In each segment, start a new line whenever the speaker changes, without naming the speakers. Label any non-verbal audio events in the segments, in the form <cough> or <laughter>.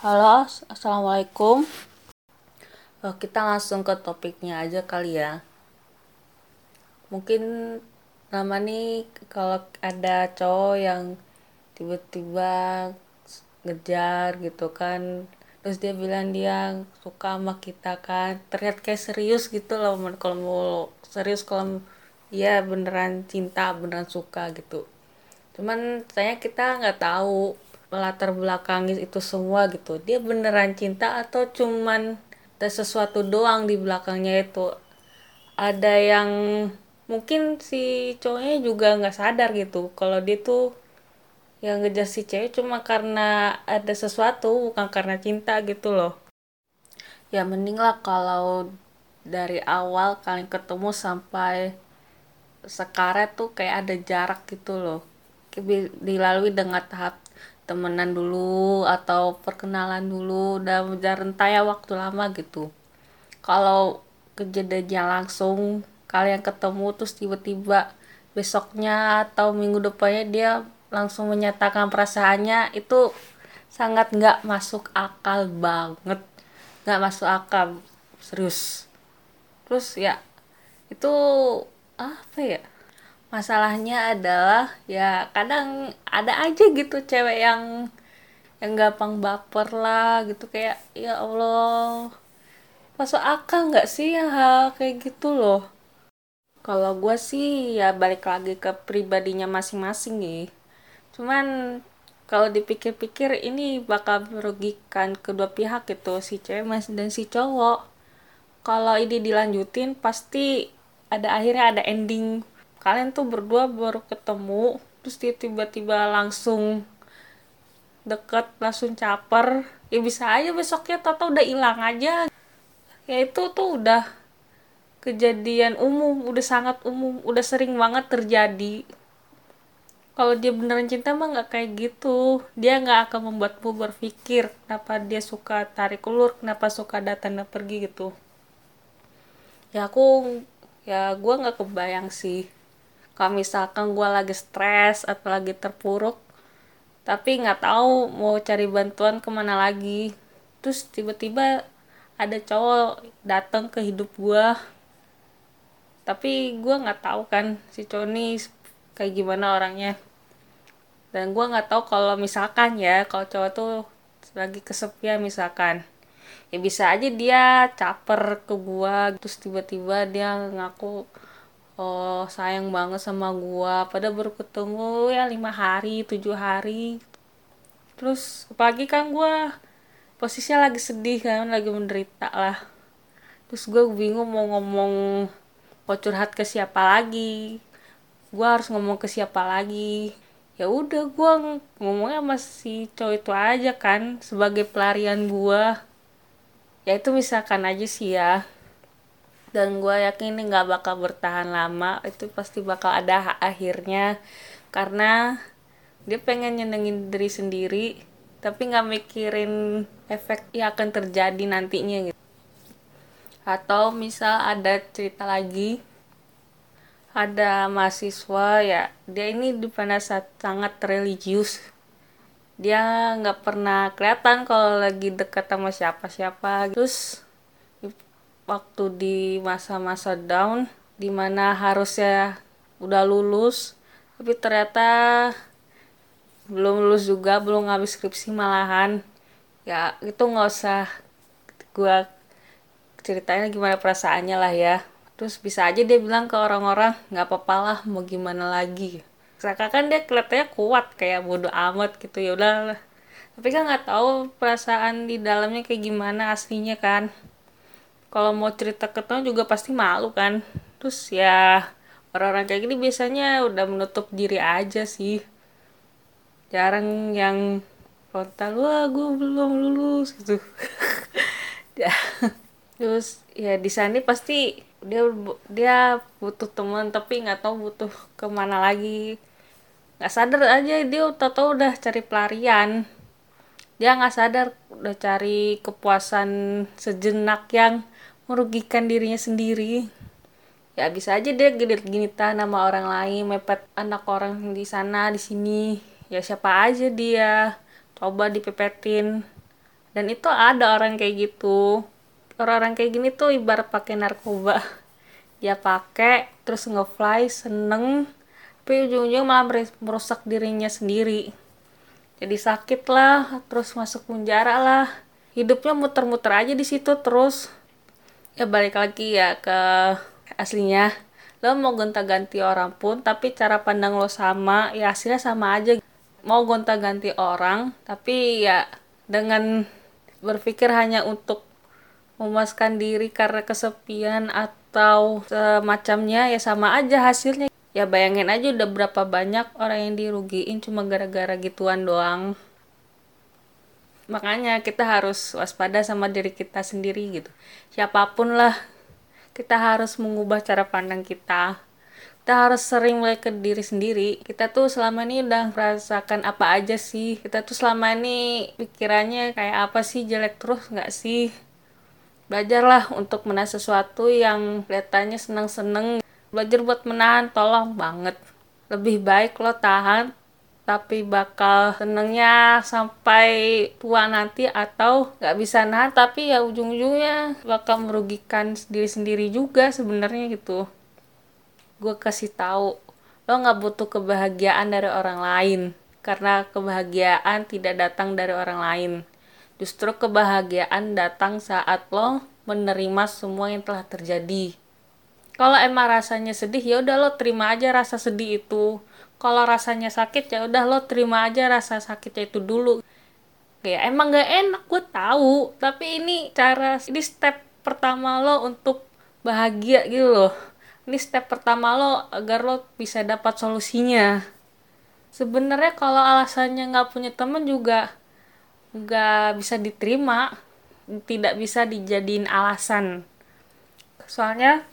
Halo, assalamualaikum. Oh, kita langsung ke topiknya aja kali ya. Mungkin lama nih kalau ada cowok yang tiba-tiba ngejar gitu kan terus dia bilang dia suka sama kita kan terlihat kayak serius gitu loh kalau mau serius kalau ya beneran cinta beneran suka gitu cuman saya kita nggak tahu latar belakang itu semua gitu. Dia beneran cinta atau cuman ada sesuatu doang di belakangnya itu? Ada yang mungkin si cowoknya juga nggak sadar gitu kalau dia tuh yang ngejar si cewek cuma karena ada sesuatu bukan karena cinta gitu loh. Ya mending lah kalau dari awal kalian ketemu sampai sekarang tuh kayak ada jarak gitu loh. Dilalui dengan tahap temenan dulu atau perkenalan dulu dan ya waktu lama gitu. Kalau kejadiannya langsung kalian ketemu terus tiba-tiba besoknya atau minggu depannya dia langsung menyatakan perasaannya itu sangat nggak masuk akal banget. Nggak masuk akal serius. Terus ya itu apa ya masalahnya adalah ya kadang ada aja gitu cewek yang yang gampang baper lah gitu kayak ya Allah masuk akal nggak sih yang hal kayak gitu loh? Kalau gue sih ya balik lagi ke pribadinya masing-masing nih. Cuman kalau dipikir-pikir ini bakal merugikan kedua pihak gitu si cewek mas dan si cowok. Kalau ini dilanjutin pasti ada akhirnya ada ending kalian tuh berdua baru ketemu terus dia tiba-tiba langsung deket langsung caper. Ya bisa aja besoknya Toto udah hilang aja. Ya itu tuh udah kejadian umum udah sangat umum udah sering banget terjadi. Kalau dia beneran cinta mah nggak kayak gitu. Dia nggak akan membuatmu berpikir kenapa dia suka tarik ulur kenapa suka datang dan pergi gitu. Ya aku ya gue nggak kebayang sih kalau misalkan gue lagi stres atau lagi terpuruk tapi nggak tahu mau cari bantuan ke mana lagi. Terus tiba-tiba ada cowok datang ke hidup gue tapi gue nggak tahu kan si cowok ini kayak gimana orangnya. Dan gue nggak tahu kalau misalkan ya kalau cowok tuh lagi kesepian misalkan ya bisa aja dia caper ke gue terus tiba-tiba dia ngaku oh sayang banget sama gue pada baru ketemu ya lima hari tujuh hari. Terus pagi kan gue posisinya lagi sedih kan lagi menderita lah. Terus gue bingung mau ngomong mau curhat ke siapa lagi. Gue harus ngomong ke siapa lagi. Ya udah gue ngomongnya masih cowok itu aja kan sebagai pelarian gue ya itu misalkan aja sih ya dan gue yakin ini nggak bakal bertahan lama itu pasti bakal ada akhirnya. Karena dia pengen nyenengin diri sendiri tapi nggak mikirin efek yang akan terjadi nantinya gitu. Atau misal ada cerita lagi ada mahasiswa ya dia ini di pada saat sangat religius. Dia nggak pernah kelihatan kalau lagi dekat sama siapa-siapa. Terus waktu di masa-masa down di mana harusnya udah lulus tapi ternyata belum lulus juga belum ngabis skripsi malahan. Ya itu nggak usah gua ceritanya gimana perasaannya lah ya. Terus bisa aja dia bilang ke orang-orang nggak apa-apa lah mau gimana lagi. Seakan kan dia kelihatannya kuat kayak bodoh amat gitu ya udah tapi kan nggak tahu perasaan di dalamnya kayak gimana aslinya kan kalau mau cerita ke teman juga pasti malu kan. Terus ya orang-orang kayak gini biasanya udah menutup diri aja sih. Jarang yang frontal wah gue belum lulus gitu. <laughs> Ya terus ya di sana pasti dia dia butuh teman tapi nggak tahu butuh ke mana lagi. Nggak sadar aja dia tahu udah cari pelarian. Dia nggak sadar udah cari kepuasan sejenak yang merugikan dirinya sendiri. Ya bisa aja dia gini gini nama orang lain mepet anak orang di sana di sini. Ya siapa aja dia. Coba dipepetin. Dan itu ada orang kayak gitu. Orang-orang kayak gini tuh ibarat pakai narkoba. Dia <laughs> pakai terus ngefly seneng. Tapi ujung-ujung malah merusak dirinya sendiri. Jadi sakit lah terus masuk penjara lah. Hidupnya muter-muter aja di situ terus ya balik lagi ya ke aslinya. Lo mau gonta-ganti orang pun tapi cara pandang lo sama ya hasilnya sama aja. Mau gonta-ganti orang tapi ya dengan berpikir hanya untuk memuaskan diri karena kesepian atau semacamnya ya sama aja hasilnya. Ya bayangin aja udah berapa banyak orang yang dirugiin cuma gara-gara gituan doang makanya kita harus waspada sama diri kita sendiri gitu. Siapa pun lah kita harus mengubah cara pandang kita. Kita harus sering mulai ke diri sendiri. Kita tuh selama ini udah merasakan apa aja sih? Kita tuh selama ini pikirannya kayak apa sih? Jelek terus nggak sih? Belajarlah untuk menahan sesuatu yang kelihatannya seneng-seneng. Belajar buat menahan tolong banget. Lebih baik lo tahan tapi bakal senengnya sampai tua nanti atau nggak bisa nahan. Tapi ya ujung-ujungnya bakal merugikan diri sendiri juga sebenarnya gitu. Gue kasih tahu lo nggak butuh kebahagiaan dari orang lain. Karena kebahagiaan tidak datang dari orang lain. Justru kebahagiaan datang saat lo menerima semua yang telah terjadi kalau emang rasanya sedih ya udah lo terima aja rasa sedih itu. Kalau rasanya sakit ya udah lo terima aja rasa sakitnya itu dulu. Ya emang gak enak gue tahu. Tapi ini cara ini step pertama lo untuk bahagia gitu loh. Ini step pertama lo agar lo bisa dapat solusinya. Sebenarnya kalau alasannya nggak punya temen juga nggak bisa diterima tidak bisa dijadiin alasan. Soalnya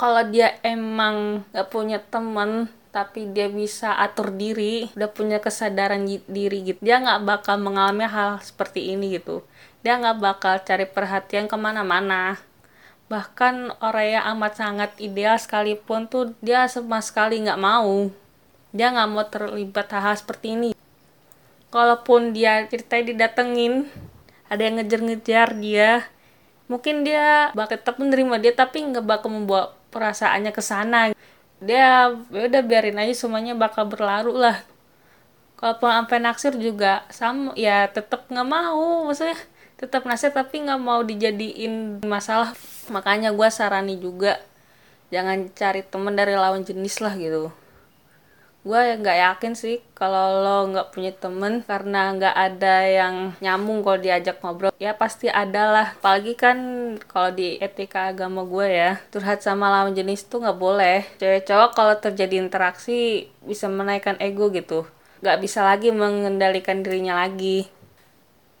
kalau dia emang nggak punya temen tapi dia bisa atur diri udah punya kesadaran diri gitu dia nggak bakal mengalami hal seperti ini gitu. Dia nggak bakal cari perhatian ke mana-mana. Bahkan orang yang amat sangat ideal sekalipun tuh dia sama sekali nggak mau. Dia nggak mau terlibat hal-hal seperti ini. Kalaupun dia ceritanya didatengin ada yang ngejar-ngejar dia mungkin dia bakal tetap menerima dia tapi nggak bakal membawa perasaannya ke sana. Dia ya udah biarin aja semuanya bakal berlalu lah. Kalau sampai naksir juga sama ya tetap nggak mau. Maksudnya tetap naksir tapi nggak mau dijadiin masalah. Makanya gue sarani juga jangan cari temen dari lawan jenis lah gitu gue nggak yakin sih kalau lo nggak punya temen karena nggak ada yang nyambung kalau diajak ngobrol. Ya pasti ada lah. Apalagi kan kalau di etika agama gue ya curhat sama lawan jenis tuh nggak boleh. Cewek cowok kalau terjadi interaksi bisa menaikkan ego gitu. Nggak bisa lagi mengendalikan dirinya lagi.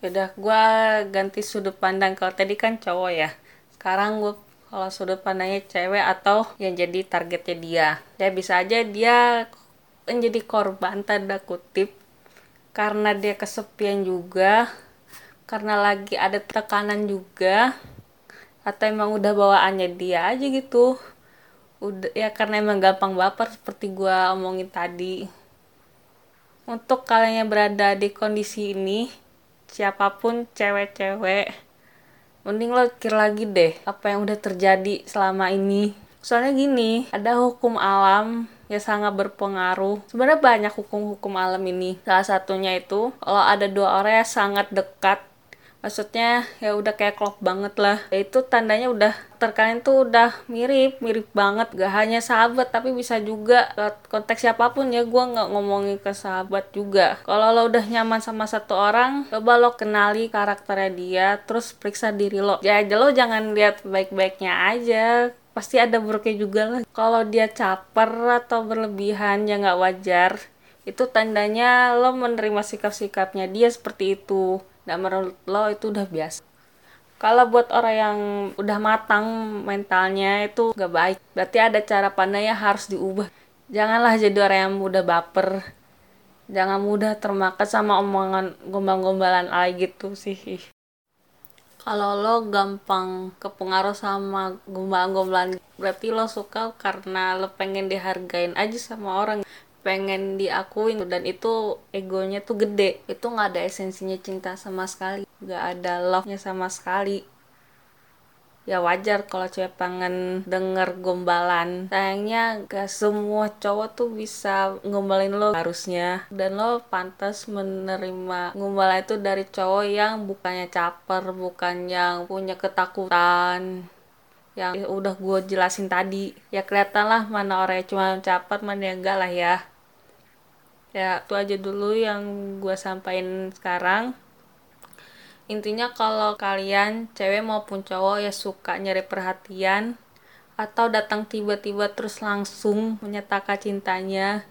Udah gue ganti sudut pandang. Kalau tadi kan cowok ya sekarang gue kalau sudut pandangnya cewek atau yang jadi targetnya dia. Ya bisa aja dia menjadi korban tanda kutip karena dia kesepian juga karena lagi ada tekanan juga atau emang udah bawaannya dia aja gitu. Udah ya karena emang gampang baper seperti gua omongin tadi. Untuk kalian yang berada di kondisi ini siapa pun cewek-cewek mending lo pikir lagi deh apa yang udah terjadi selama ini. Soalnya gini ada hukum alam ya sangat berpengaruh. Sebenarnya banyak hukum-hukum alam ini. Salah satunya itu kalau ada dua orang yang sangat dekat maksudnya ya udah kayak klop banget lah. Ya itu tandanya udah terkadang tuh udah mirip mirip banget. Gak hanya sahabat tapi bisa juga konteks siapa pun ya. Gue nggak ngomongin ke sahabat juga. Kalau lo udah nyaman sama satu orang coba lo kenali karakternya dia terus periksa diri lo. Ya aja lo jangan lihat baik-baiknya aja pasti ada buruknya juga lah. Kalau dia caper atau berlebihan yang nggak wajar. Itu tandanya lo menerima sikap-sikapnya dia seperti itu. Dan menurut lo itu udah biasa. Kalau buat orang yang udah matang mentalnya itu gak baik. Berarti ada cara pandangnya harus diubah. Janganlah jadi orang yang mudah baper. Jangan mudah termakan sama omongan gombal-gombalan alay gitu sih kalau lo gampang kepengaruh sama gombal-gombalan berarti lo suka karena lo pengen dihargain aja sama orang pengen diakuin. Dan itu egonya tuh gede. Itu nggak ada esensinya cinta sama sekali. Nggak ada love nya sama sekali ya wajar kalau cewek pengen denger gombalan. Sayangnya gak semua cowok tuh bisa ngombalin lo harusnya. Dan lo pantas menerima gombalan itu dari cowok yang bukannya caper bukan yang punya ketakutan yang udah gue jelasin tadi. Ya kelihatan lah mana orang yang cuma caper mana yang enggak lah ya. Ya itu aja dulu yang gue sampaikan sekarang intinya kalau kalian cewek maupun cowok ya suka nyari perhatian atau datang tiba-tiba terus langsung menyatakan cintanya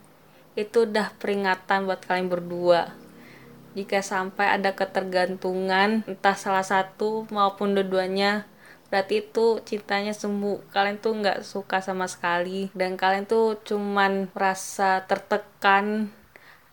itu udah peringatan buat kalian berdua. Jika sampai ada ketergantungan entah salah satu maupun dua-duanya berarti itu cintanya semu. Kalian tuh nggak suka sama sekali. Dan kalian tuh cuman merasa tertekan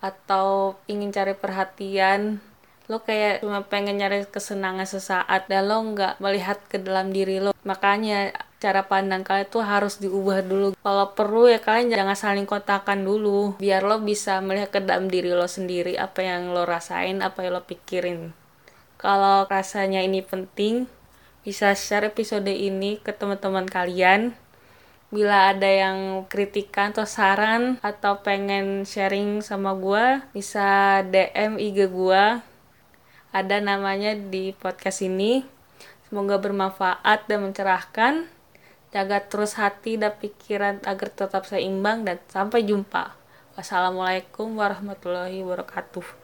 atau ingin cari perhatian lo kayak cuma pengen nyari kesenangan sesaat dan lo nggak melihat ke dalam diri lo. Makanya cara pandang kalian tuh harus diubah dulu. Kalau perlu ya kalian jangan saling kontakan dulu. Biar lo bisa melihat ke dalam diri lo sendiri apa yang lo rasain apa yang lo pikirin. Kalau rasanya ini penting bisa share episode ini ke teman-teman kalian. Bila ada yang kritikan atau saran atau pengen sharing sama gue bisa DM IG gue ada namanya di podcast ini. Semoga bermanfaat dan mencerahkan. Jaga terus hati dan pikiran agar tetap seimbang dan sampai jumpa. Wassalamualaikum warahmatullahi wabarakatuh.